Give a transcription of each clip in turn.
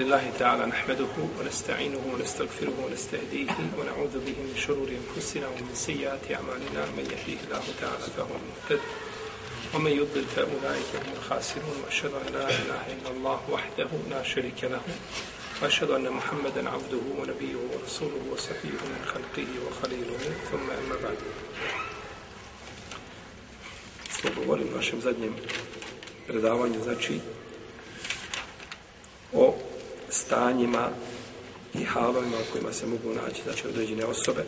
لله تعالى نحمده ونستعينه ونستغفره ونستهديه ونعوذ به من شرور انفسنا ومن سيئات اعمالنا من يهديه الله تعالى فهو المهتد ومن يضلل فاولئك هم الخاسرون واشهد ان لا اله الا الله وحده لا شريك له واشهد ان محمدا عبده ونبيه ورسوله وصفيه من خلقه وخليله ثم اما بعد. Smo našem zadnjem predavanju, znači, o stanjima i halovima u kojima se mogu naći znači određene osobe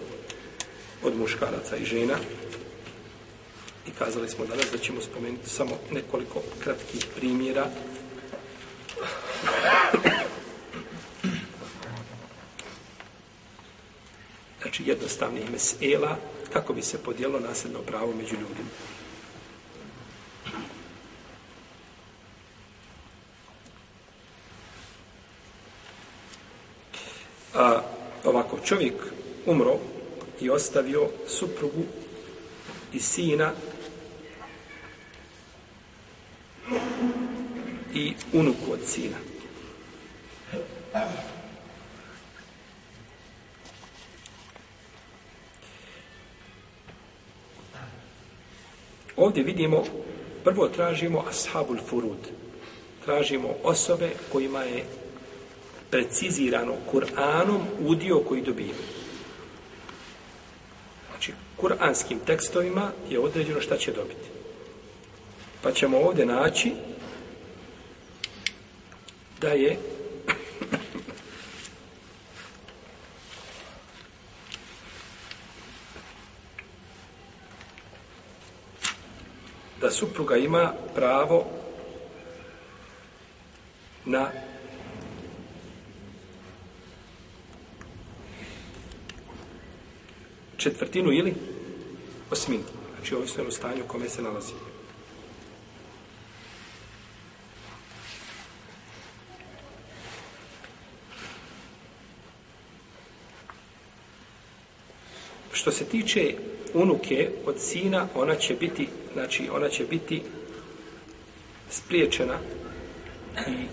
od muškaraca i žena i kazali smo danas da ćemo spomenuti samo nekoliko kratkih primjera znači jednostavnih mesela kako bi se podijelo nasljedno pravo među ljudima. umro i ostavio suprugu i sina i unuku od sina. Ovdje vidimo, prvo tražimo ashabul furud. Tražimo osobe kojima je precizirano Kur'anom udio koji dobivaju kuranskim tekstovima je određeno šta će dobiti. Pa ćemo ovdje naći da je da supruga ima pravo na četvrtinu ili osmin. Znači, ovisno je u stanju u kome se nalazi. Što se tiče unuke od sina, ona će biti, znači, ona će biti spriječena i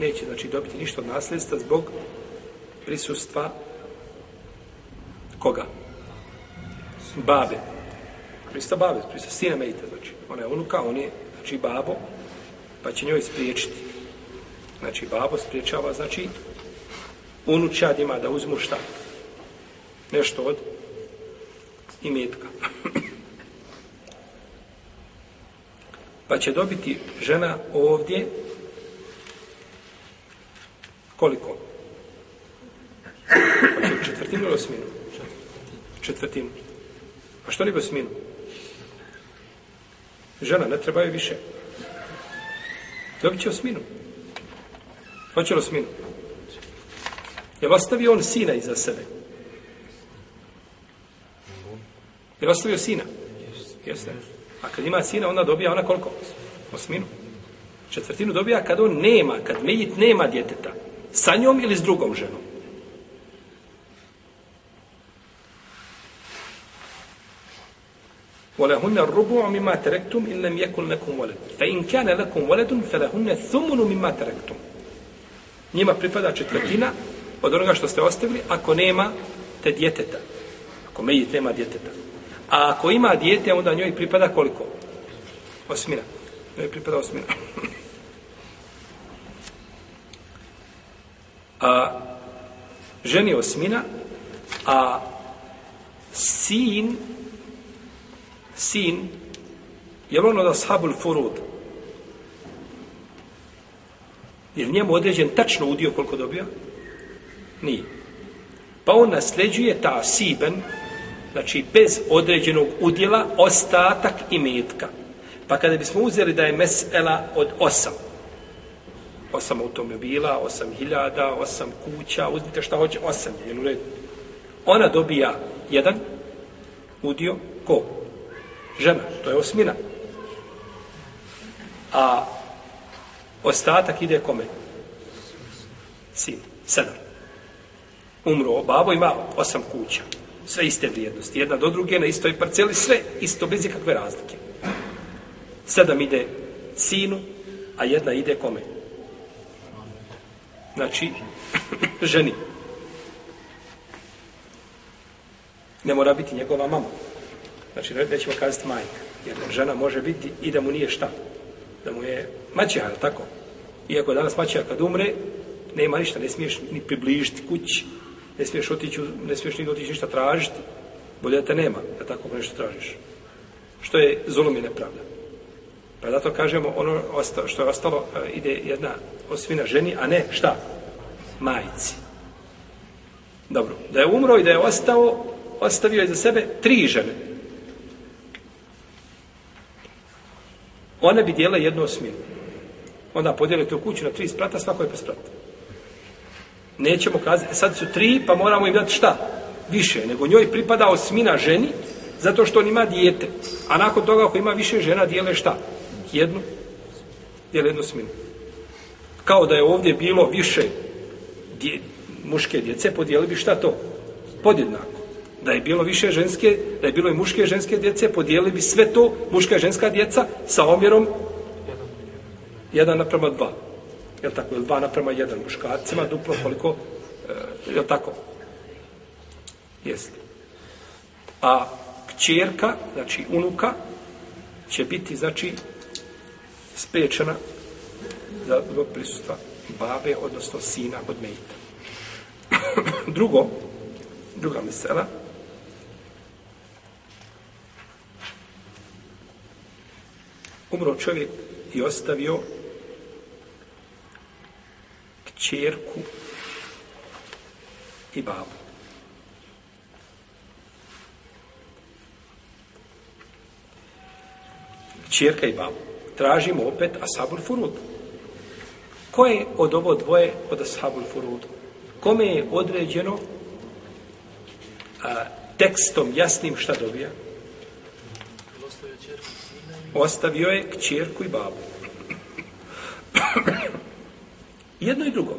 neće, znači, dobiti ništa od nasljedstva zbog prisustva koga? Koga? babe. Prista babe, prista sina Mejta, znači. Ona je unuka, on je, znači, babo, pa će njoj spriječiti. Znači, babo spriječava, znači, unučad ima da uzmu šta? Nešto od imetka. pa će dobiti žena ovdje koliko? Pa će četvrtinu ili osminu? Četvrtinu. A pa što ni besminu? Žena, ne treba je više. Dobit će osminu. Hoće li osminu? Je ostavio on sina iza sebe? Je ostavio sina? Jeste. A kad ima sina, onda dobija ona koliko? Osminu. Četvrtinu dobija kad on nema, kad Mejit nema djeteta. Sa njom ili s drugom ženom? ولهن الربع مما تركتم ان لم يكن لكم ولد فان كان لكم ولد فلهن الثمن مما تركتم نيما pripada četvrtina od onoga što ste ostavili ako nema te djeteta ako me je tema djeteta a ako ima dijete onda njoj pripada koliko osmina njoj pripada osmina a ženi osmina a sin sin, je li on od ashabul furud? Je li njemu određen tačno udio koliko dobio? Nije. Pa on nasljeđuje ta siben, znači bez određenog udjela, ostatak i metka. Pa kada bismo uzeli da je mesela od osam, osam automobila, osam hiljada, osam kuća, uzmite šta hoće, osam, jel u redu? Ona dobija jedan udio, ko? žena, to je osmina. A ostatak ide kome? Sin, sedam. Umro, babo ima osam kuća. Sve iste vrijednosti, jedna do druge, na istoj parceli, sve isto, bez ikakve razlike. Sedam ide sinu, a jedna ide kome? Znači, ženi. Ne mora biti njegova mama znači nećemo kazati majka, jer žena može biti i da mu nije šta, da mu je maćeha, je tako? Iako je danas maćeha kad umre, nema ništa, ne smiješ ni približiti kući, ne smiješ otići, ne smiješ ni otići ništa tražiti, bolje da te nema, da tako nešto tražiš. Što je zulum i nepravda. Pa zato kažemo ono što je ostalo, e, ide jedna osvina ženi, a ne šta? Majci. Dobro, da je umro i da je ostao, ostavio je za sebe tri žene. one bi dijele jednu osminu. Onda podijele tu kuću na tri sprata, svako je sprata. Nećemo kazati, e, sad su tri, pa moramo im dati šta? Više, nego njoj pripada osmina ženi, zato što on ima dijete. A nakon toga, ako ima više žena, dijele šta? Jednu, dijele jednu osminu. Kao da je ovdje bilo više dje, muške djece, podijeli bi šta to? Podjednako da je bilo više ženske, da je bilo i muške ženske djece, podijelili bi sve to, muška i ženska djeca, sa omjerom 1 naprema 2. Je tako? Ili 2 naprema 1 muškarcima, duplo koliko, e, je tako? Jeste. A kćerka, znači unuka, će biti, znači, spriječena za prisutstva babe, odnosno sina od mejta. Drugo, druga mesela, umro čovjek i ostavio kćerku i babu. Kćerka i babu. Tražimo opet Asabul Furud. Ko je od ovo dvoje od Asabul Furud? Kome je određeno a, tekstom jasnim šta dobija? ostavio je kćerku i babu. Jedno i drugo.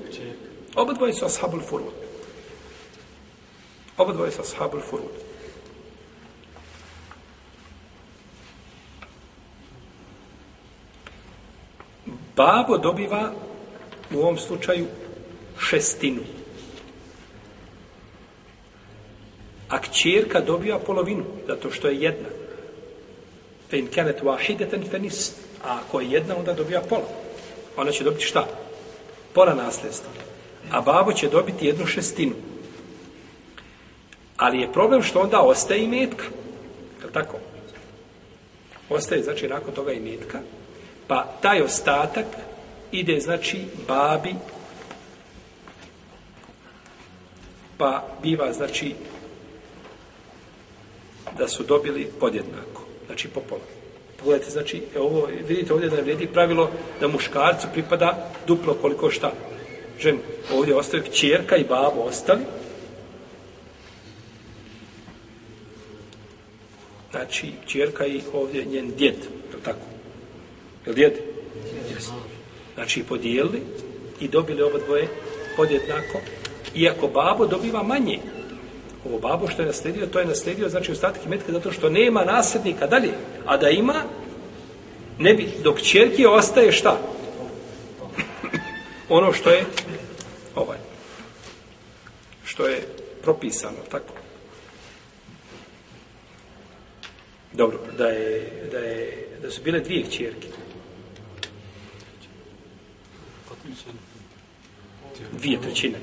Oba dvoje su ashabul furud. Oba dvoje su ashabul furud. Babo dobiva u ovom slučaju šestinu. A kćerka dobiva polovinu, zato što je jednak fe in kanet wahidatan fe nis a ako je jedna onda dobija pola ona će dobiti šta pola nasljedstva a babo će dobiti jednu šestinu ali je problem što onda ostaje i metka je tako ostaje znači nakon toga i metka pa taj ostatak ide znači babi pa biva znači da su dobili podjednako znači po pola. Pogledajte, znači, e, ovo, vidite ovdje da je vredi pravilo da muškarcu pripada duplo koliko šta. Žem, ovdje ostaje čerka i babo ostali. Znači, čerka i ovdje njen djed, je tako? Je li djed? Yes. Znači, podijelili i dobili oba dvoje podjednako. Iako babo dobiva manje, ovo babo što je nasledio, to je nasledio, znači ostatke metka, zato što nema nasljednika dalje, a da ima, ne bi, dok čerke ostaje šta? ono što je ovaj, što je propisano, tako. Dobro, da, je, da, je, da su bile dvije čerke. Dvije trećine.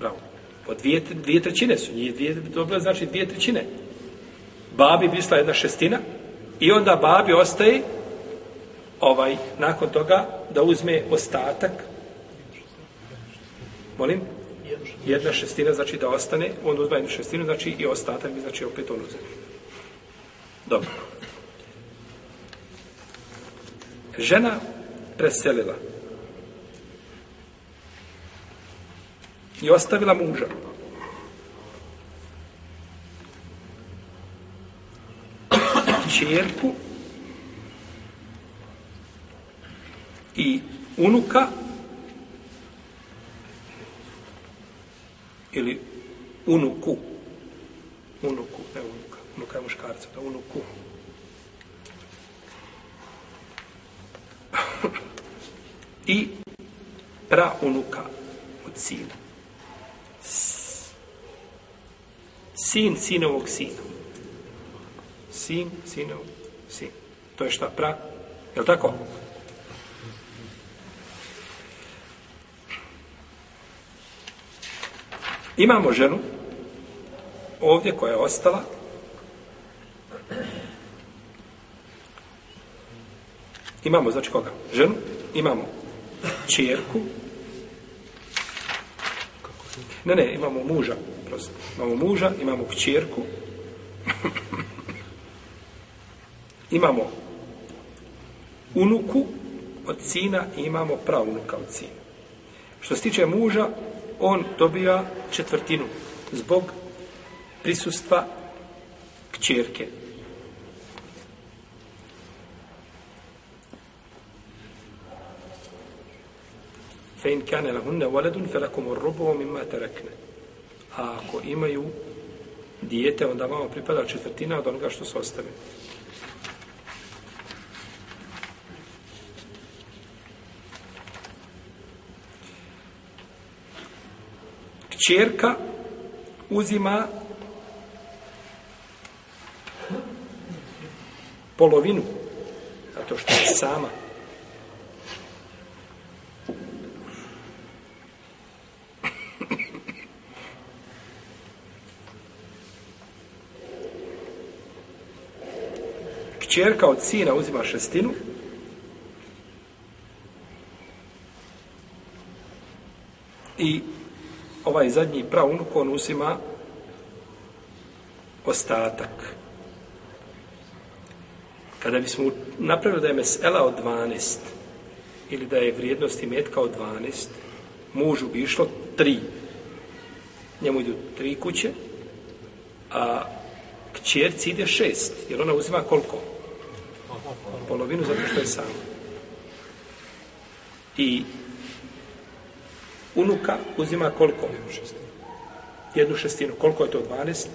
Bravo. Od pa dvije, dvije trećine su njih dvije, dobila znači dvije trećine. Babi bisla jedna šestina i onda babi ostaje ovaj, nakon toga da uzme ostatak molim? Jedna šestina znači da ostane, on uzme jednu šestinu, znači i ostatak bi znači opet on uzeti. Dobro. Žena preselila. i ostavila muža. Čerku i unuka ili unuku unuku, ne unuka unuka je muškarca, da unuku i pra unuka od sina sin sinovog sina. Sin sinov sin. To je šta pra? Je li tako? Imamo ženu ovdje koja je ostala Imamo, znači koga? Ženu. Imamo čerku. Ne, ne, imamo muža oprost. Imamo muža, imamo kćerku, imamo unuku od sina i imamo pravunuka od sina. Što se tiče muža, on dobija četvrtinu zbog prisustva kćerke. Fein kane lahunne waledun, felakum urrubu mimma terakne a ako imaju dijete, onda vama pripada četvrtina od onoga što se ostave. Čerka uzima polovinu, zato što je sama. kćerka od sina uzima šestinu, i ovaj zadnji praunuk, on uzima ostatak. Kada bismo napravili da je mesela od 12 ili da je vrijednost imetka od 12, mužu bi išlo 3. Njemu idu 3 kuće, a kćerci ide 6, jer ona uzima koliko? 6 polovinu zato što je sam. I unuka uzima koliko? Jednu šestinu. Jednu šestinu. Koliko je to? 12?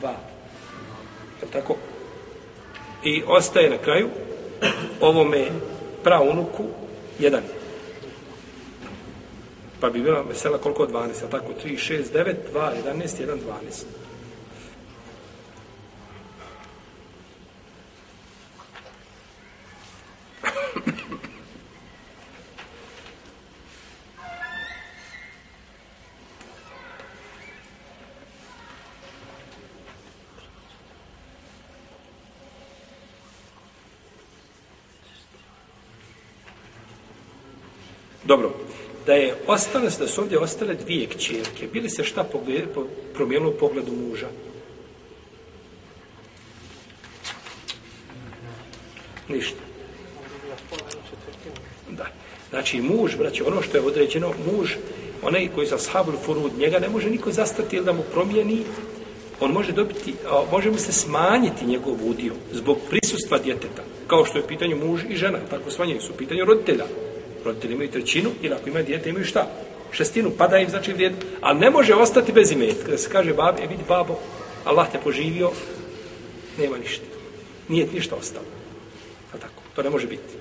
Dva. Je tako? I ostaje na kraju ovome praunuku jedan. Pa bi bila vesela koliko? 12. Je tako? 3, 6, 9, 2, 11, 1, 12. ostale su da su ovdje ostale dvije kćerke. Bili se šta pogled, po, promijenilo u pogledu muža? Ništa. Da. Znači, muž, braće, ono što je određeno, muž, onaj koji za sahabu furud njega, ne može niko zastati ili da mu promijeni, on može dobiti, a, može mu se smanjiti njegov udio zbog prisustva djeteta, kao što je pitanje muž i žena, tako smanjeni su pitanje roditelja roditelji imaju trećinu ili ako imaju djete imaju šta? Šestinu, pada im znači vrijed. Ali ne može ostati bez imetka. Da se kaže babi, e vidi babo, Allah te poživio, nema ništa. Nije ništa ostalo. Pa tako, to ne može biti.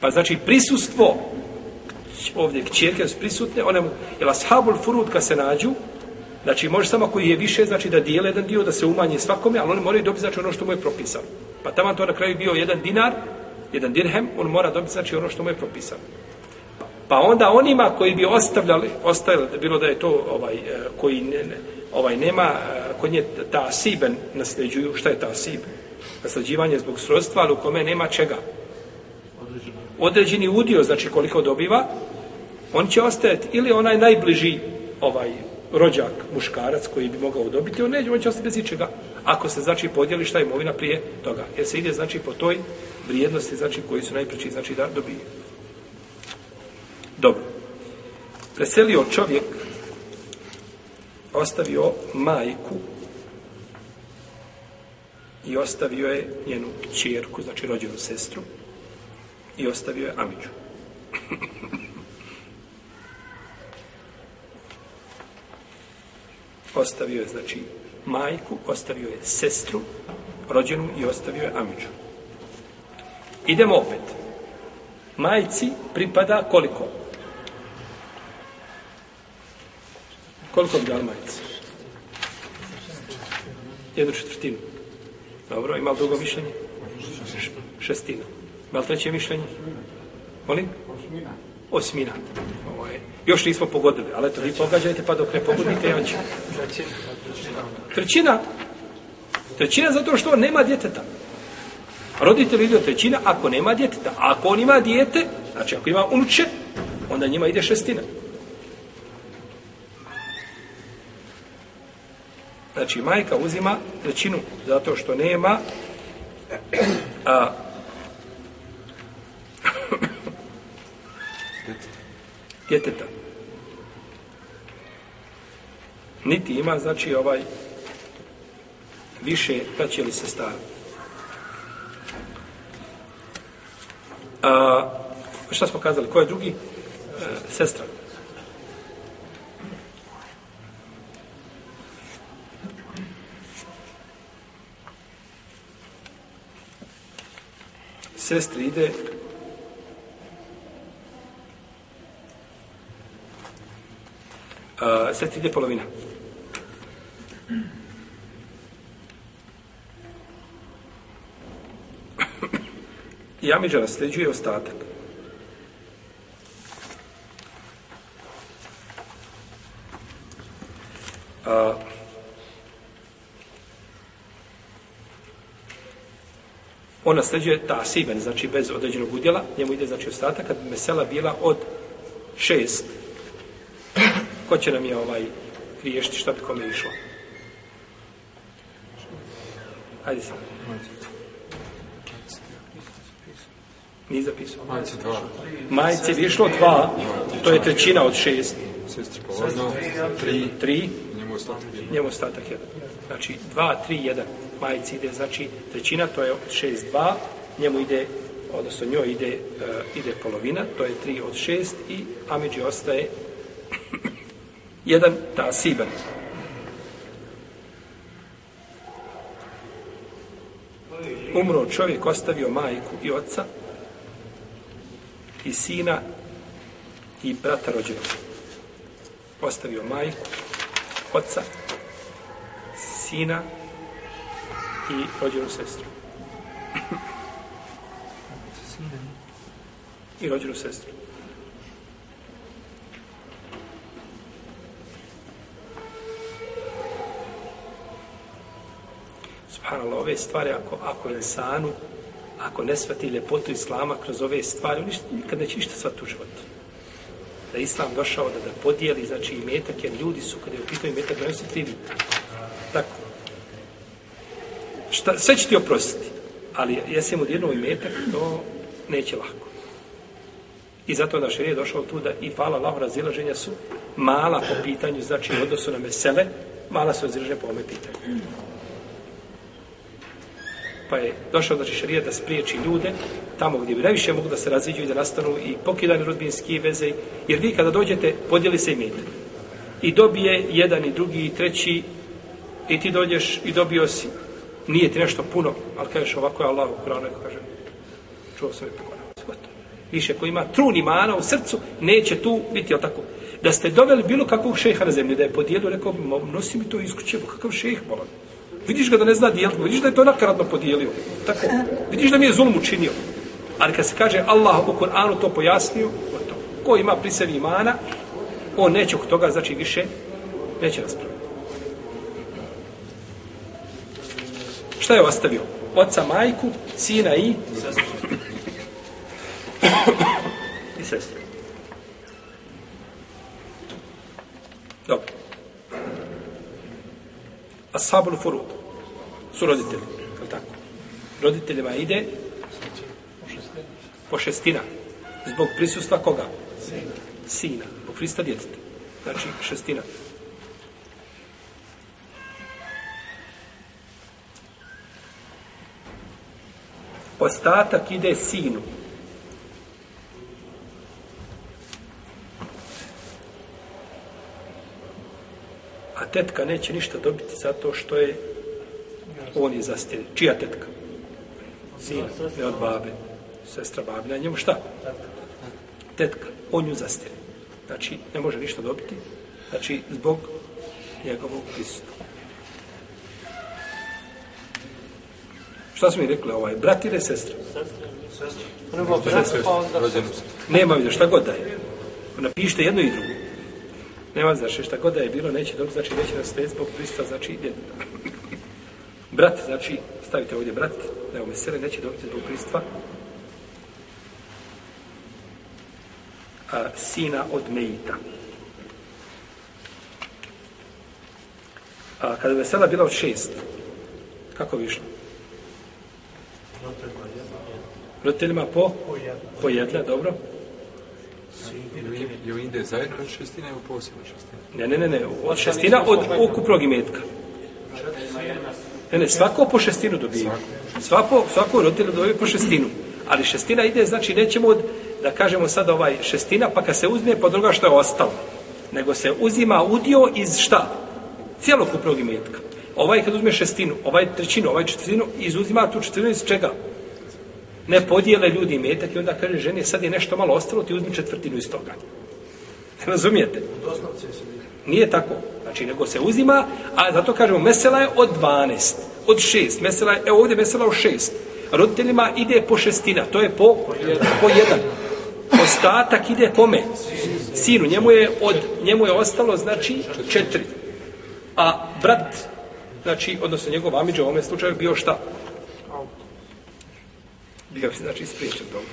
Pa znači prisustvo ovdje kćerke su prisutne, one mu, jel ashabul furud kad se nađu, znači može samo koji je više, znači da dijele jedan dio, da se umanje svakome, ali oni moraju dobiti znači ono što mu je propisano. Pa tamo to na kraju bio jedan dinar, jedan dirhem, on mora dobiti znači ono što mu je propisano. Pa onda onima koji bi ostavljali, ostavljali bilo da je to ovaj e, koji ne, ne, ovaj nema e, kod nje ta siben nasljeđuju, šta je ta sib? Nasljeđivanje zbog srodstva, ali u kome nema čega? Određeni udio, znači koliko dobiva, on će ostajati ili onaj najbliži ovaj rođak, muškarac koji bi mogao dobiti, on neće, on će ostati bez ničega. Ako se znači podijeli šta je imovina prije toga. Jer se ide znači po toj vrijednosti, znači koji su najpreći, znači da dobije. Dobro. Preselio čovjek, ostavio majku i ostavio je njenu čerku, znači rođenu sestru, i ostavio je Amiću. ostavio je, znači, majku, ostavio je sestru rođenu i ostavio je Amiću. Idemo opet. Majci pripada koliko? Koliko bi dala majci? Jednu četvrtinu. Dobro, ima li drugo mišljenje? Šestina. Ima li treće mišljenje? Molim? Osmina. Osmina. Ovo je. Još nismo pogodili, ali eto, vi pogađajte pa dok ne pogodite, ja ću. Trećina. Trećina. Trećina zato što nema djeteta. Trećina. Roditelj ide trećina ako nema djeteta. A ako on ima djete, znači ako ima unuče, onda njima ide šestina. Znači, majka uzima trećinu zato što nema a, djeteta. Niti ima, znači, ovaj više praće li se staviti. A, šta smo kazali? Ko je drugi? E, A, sestra. Sestri ide Uh, sestri ide polovina. I Amidža nasljeđuje ostatak. A, on nasljeđuje ta siben, znači bez određenog udjela, njemu ide znači ostatak, kad bi mesela bila od šest. Ko će nam je ovaj riješiti šta bi kome išlo? Hajde sam. Hajde sam. Nije zapisao. Majci dva. Majci bi išlo dva, to je trećina od šest. Sestri po ovdje. Tri. Tri. Njemu ostatak jedan. Njemu ostatak jedan. Znači, dva, tri, jedan. Majci ide, znači, trećina, to je od šest, dva. Njemu ide, odnosno njoj ide, uh, ide polovina, to je tri od šest i Ameđi ostaje jedan ta siban. Umro čovjek ostavio majku i oca, i sina i brata rođena. Ostavio majku, oca, sina i rođenu sestru. I rođenu sestru. Subhanallah, ove stvari, ako, ako je sanu, ako ne svati ljepotu islama kroz ove stvari, ništa, nikad neće ništa svati u životu. Da islam došao da, da podijeli, znači i metak, jer ljudi su, kada je u pitanju metak, ne osjetljivi. Tako. Šta, sve će ti oprostiti, ali jesi mu dirnuo i metak, to neće lako. I zato da šerije došao tu da i fala Allah razilaženja su mala po pitanju, znači u odnosu na mesele, mala su razilaženja po ome pitanju pa je došao znači šerijat da spriječi ljude tamo gdje bi najviše mogu da se raziđu i da nastanu i pokidani rodbinski veze jer vi kada dođete podijeli se imet i dobije jedan i drugi i treći i ti dođeš i dobio si nije ti nešto puno ali kažeš ovako je Allah u Kuranu kaže čuo sam i pokonao više ko ima trun imana u srcu neće tu biti o tako da ste doveli bilo kakvog šeha na zemlji da je podijelio rekao nosi mi to iskućevo kakav šeh bolan Vidiš ga da ne zna dijeliti, vidiš da je to nakaradno podijelio. Tako. Vidiš da mi je zulum učinio. Ali kad se kaže Allah u Kur'anu to pojasnio, to. ko ima pri sebi imana, on neće oko toga, znači više, neće raspraviti. Šta je ostavio? Oca, majku, sina i sestru. I sestru. Dobro. Ashabul furutu su roditelji. Tako? Roditeljima ide po šestina. Zbog prisustva koga? Sina. Zbog prisustva djeteta. Znači šestina. Ostatak ide sinu. A tetka neće ništa dobiti zato što je on je zastire. Čija tetka? Sina, ne od babe. Sestra babina, njemu šta? Tetka. On ju zastire. Znači, ne može ništa dobiti. Znači, zbog njegovog prisutu. Šta smo mi rekli ovaj? Brat ili sestra? Sestra. Sestra. Pa onda... Nema vidio, šta god da je. Napišite jedno i drugo. Nema znači šta god da je bilo, neće dobiti, znači neće nas zbog prista, znači djeteta. Brat, znači, stavite ovdje brat, da je umesele, neće dobiti zbog pristva. A, sina od Mejita. A kada je vesela bila od šest, kako bi išlo? Roteljima po? Po jedle, dobro. Je u Indije zajedno od šestina ili posebno šestina? Ne, ne, ne, od šestina od ukupnog imetka. Ne, ne, svako po šestinu dobije. Svako, svako roditelj dobije po šestinu. Ali šestina ide, znači nećemo od, da kažemo sad ovaj šestina, pa kad se uzme po pa druga što je ostalo. Nego se uzima udio iz šta? Cijelokupnog imetka. Ovaj kad uzme šestinu, ovaj trećinu, ovaj četvrtinu, izuzima tu četvrtinu iz čega? Ne podijele ljudi imetak i onda kaže ženi, sad je nešto malo ostalo, ti uzmi četvrtinu iz toga. Razumijete? Nije tako. Znači, nego se uzima, a zato kažemo, mesela je od 12, od 6. Mesela je, evo ovdje mesela od 6. Roditeljima ide po šestina, to je po, po jedan. Ostatak ide kome? Sinu, njemu je, od, njemu je ostalo, znači, četiri. A brat, znači, odnosno njegov amiđa u ovome slučaju bio šta? Bio, znači, spriječan dobro.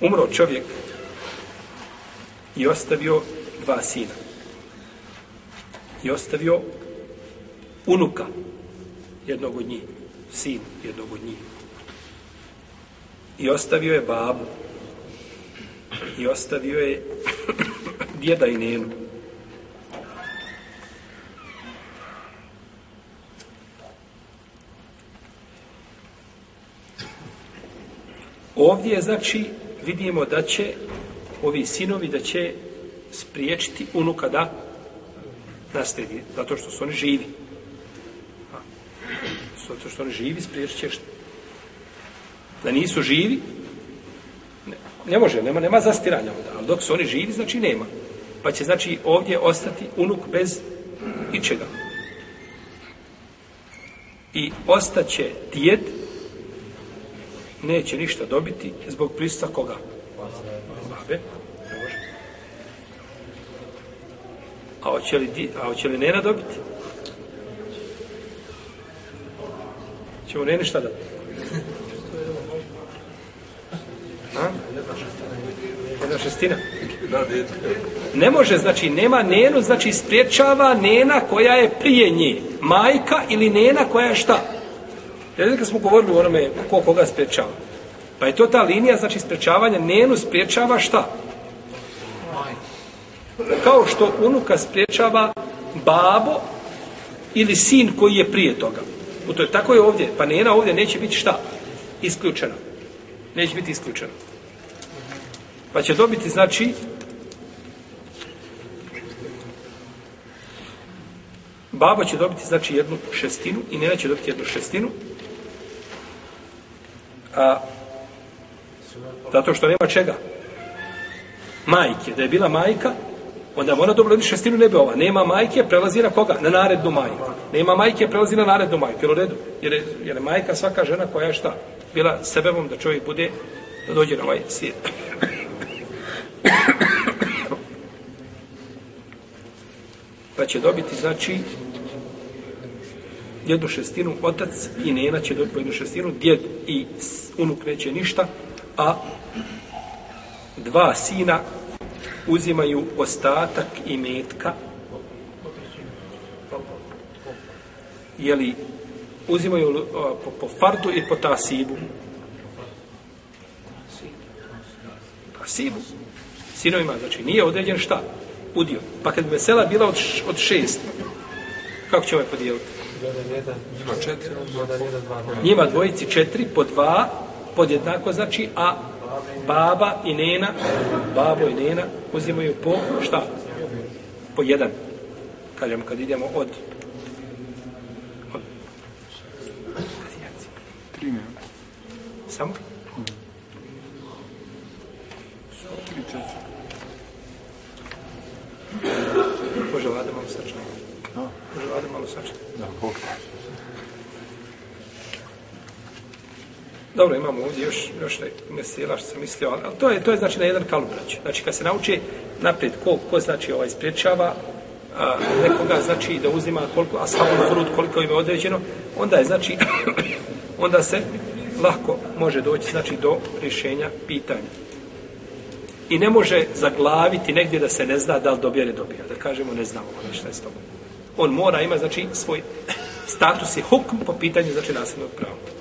Umro čovjek i ostavio dva sina. I ostavio unuka jednog od njih, sin jednog od njih. I ostavio je babu. I ostavio je djeda i nenu. Ovdje je znači vidimo da će ovi sinovi da će spriječiti unuka da nastredi, zato što su oni živi. Zato što oni živi, spriječit će što? Da nisu živi, ne, ne može, nema, nema zastiranja onda, ali dok su oni živi, znači nema. Pa će, znači, ovdje ostati unuk bez ičega. I ostaće djed, neće ništa dobiti zbog prista koga? Babe. A hoće li, di, a hoće li nena dobiti? Če mu nene šta dati? A? Jedna šestina. Ne može, znači nema nenu, znači spriječava nena koja je prije nje. Majka ili nena koja je šta? Šta? Jer kad smo govorili o onome ko koga sprečava. Pa je to ta linija, znači sprečavanja, njenu sprečava šta? Kao što unuka sprečava babo ili sin koji je prije toga. U to je tako je ovdje. Pa njena ovdje neće biti šta? Isključena. Neće biti isključena. Pa će dobiti, znači, baba će dobiti, znači, jednu šestinu i njena će dobiti jednu šestinu a, zato što nema čega. Majke, da je bila majka, onda mora dobro više stinu ne bi ova. Nema majke, prelazi na koga? Na narednu majku. Nema majke, prelazi na narednu majku. Jer, redu. jer, je, jer je majka svaka žena koja je šta? Bila sebevom da čovjek bude, da dođe na ovaj svijet. pa će dobiti, znači, jednu šestinu otac i nena će dobiti po jednu šestinu, djed i unuk neće ništa, a dva sina uzimaju ostatak i metka. Jeli, uzimaju uh, po, po fardu i po tasibu. Tasibu. Sinovima, znači nije određen šta? Udio. Pa kad bi vesela bila od, od šest, kako će ovaj podijeliti? Njima četiri, Njima dvojici četiri, po dva, podjednako znači, a baba i nena, babo i nena, uzimaju po šta? Po jedan. Kažem, kad idemo od... od tri minuta. Samo? Tri četiri. Požel, vade malo srčano. Požel, vade malo srčano. Dobro, imamo ovdje još, još ne sjela što sam mislio, ali, ali to, je, to je znači na jedan kalubrać. Znači kad se nauči naprijed ko, ko znači ovaj spriječava a, nekoga, znači da uzima koliko, a samo vrut koliko im je određeno, onda je znači, onda se lahko može doći znači do rješenja pitanja. I ne može zaglaviti negdje da se ne zna da li dobija ili dobija. Da kažemo ne znamo ništa ono iz toga on mora ima znači svoj status i hukm po pitanju znači nasljednog prava.